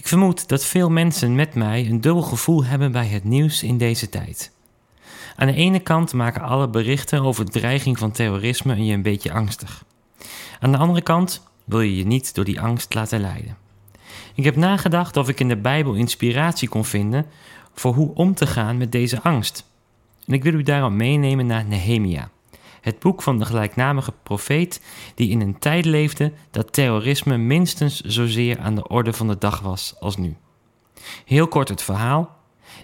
Ik vermoed dat veel mensen met mij een dubbel gevoel hebben bij het nieuws in deze tijd. Aan de ene kant maken alle berichten over de dreiging van terrorisme je een beetje angstig. Aan de andere kant wil je je niet door die angst laten leiden. Ik heb nagedacht of ik in de Bijbel inspiratie kon vinden voor hoe om te gaan met deze angst. En ik wil u daarom meenemen naar Nehemia, het boek van de gelijknamige profeet die in een tijd leefde dat terrorisme minstens zozeer aan de orde van de dag was als nu. Heel kort het verhaal.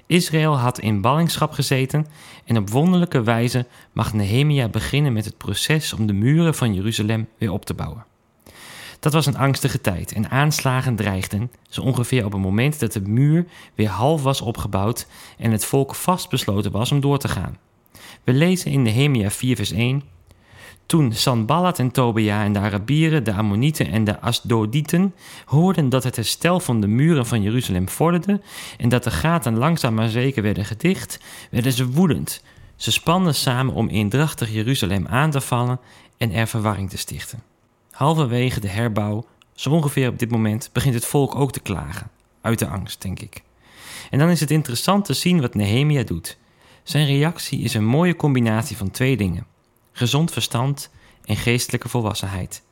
Israël had in ballingschap gezeten en op wonderlijke wijze mag Nehemia beginnen met het proces om de muren van Jeruzalem weer op te bouwen. Dat was een angstige tijd en aanslagen dreigden, zo ongeveer op het moment dat de muur weer half was opgebouwd en het volk vastbesloten was om door te gaan. We lezen in Nehemia 4 vers 1 toen Sanballat en Tobia en de Arabieren, de Ammonieten en de Asdodieten hoorden dat het herstel van de muren van Jeruzalem vorderde en dat de gaten langzaam maar zeker werden gedicht, werden ze woedend. Ze spannen samen om eendrachtig Jeruzalem aan te vallen en er verwarring te stichten. Halverwege de herbouw, zo ongeveer op dit moment, begint het volk ook te klagen. Uit de angst, denk ik. En dan is het interessant te zien wat Nehemia doet. Zijn reactie is een mooie combinatie van twee dingen: gezond verstand en geestelijke volwassenheid.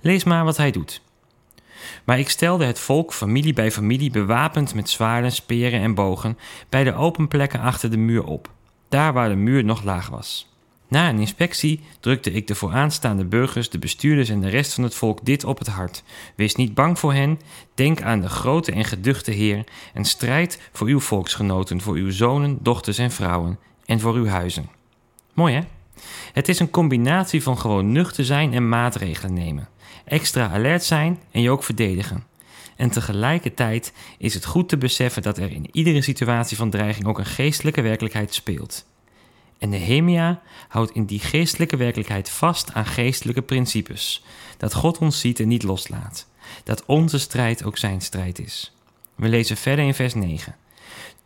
Lees maar wat hij doet. Maar ik stelde het volk familie bij familie bewapend met zwaarden, speren en bogen bij de open plekken achter de muur op, daar waar de muur nog laag was. Na een inspectie drukte ik de vooraanstaande burgers, de bestuurders en de rest van het volk dit op het hart. Wees niet bang voor hen, denk aan de grote en geduchte Heer en strijd voor uw volksgenoten, voor uw zonen, dochters en vrouwen en voor uw huizen. Mooi hè? Het is een combinatie van gewoon nuchter zijn en maatregelen nemen. Extra alert zijn en je ook verdedigen. En tegelijkertijd is het goed te beseffen dat er in iedere situatie van dreiging ook een geestelijke werkelijkheid speelt. En Nehemia houdt in die geestelijke werkelijkheid vast aan geestelijke principes. Dat God ons ziet en niet loslaat. Dat onze strijd ook zijn strijd is. We lezen verder in vers 9.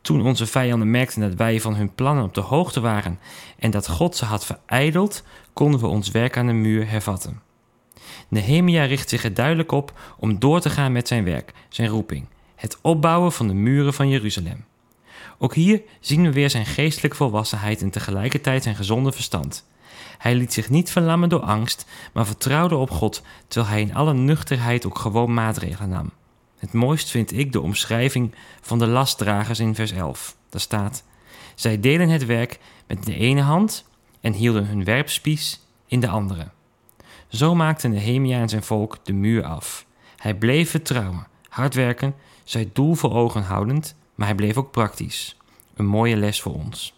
Toen onze vijanden merkten dat wij van hun plannen op de hoogte waren en dat God ze had verijdeld, konden we ons werk aan de muur hervatten. Nehemia richt zich er duidelijk op om door te gaan met zijn werk, zijn roeping, het opbouwen van de muren van Jeruzalem. Ook hier zien we weer zijn geestelijke volwassenheid en tegelijkertijd zijn gezonde verstand. Hij liet zich niet verlammen door angst, maar vertrouwde op God, terwijl hij in alle nuchterheid ook gewoon maatregelen nam. Het mooist vind ik de omschrijving van de lastdragers in vers 11. Daar staat: Zij deden het werk met de ene hand en hielden hun werpspies in de andere. Zo maakte Nehemia en zijn volk de muur af. Hij bleef vertrouwen, hard werken, zijn doel voor ogen houdend, maar hij bleef ook praktisch. Een mooie les voor ons.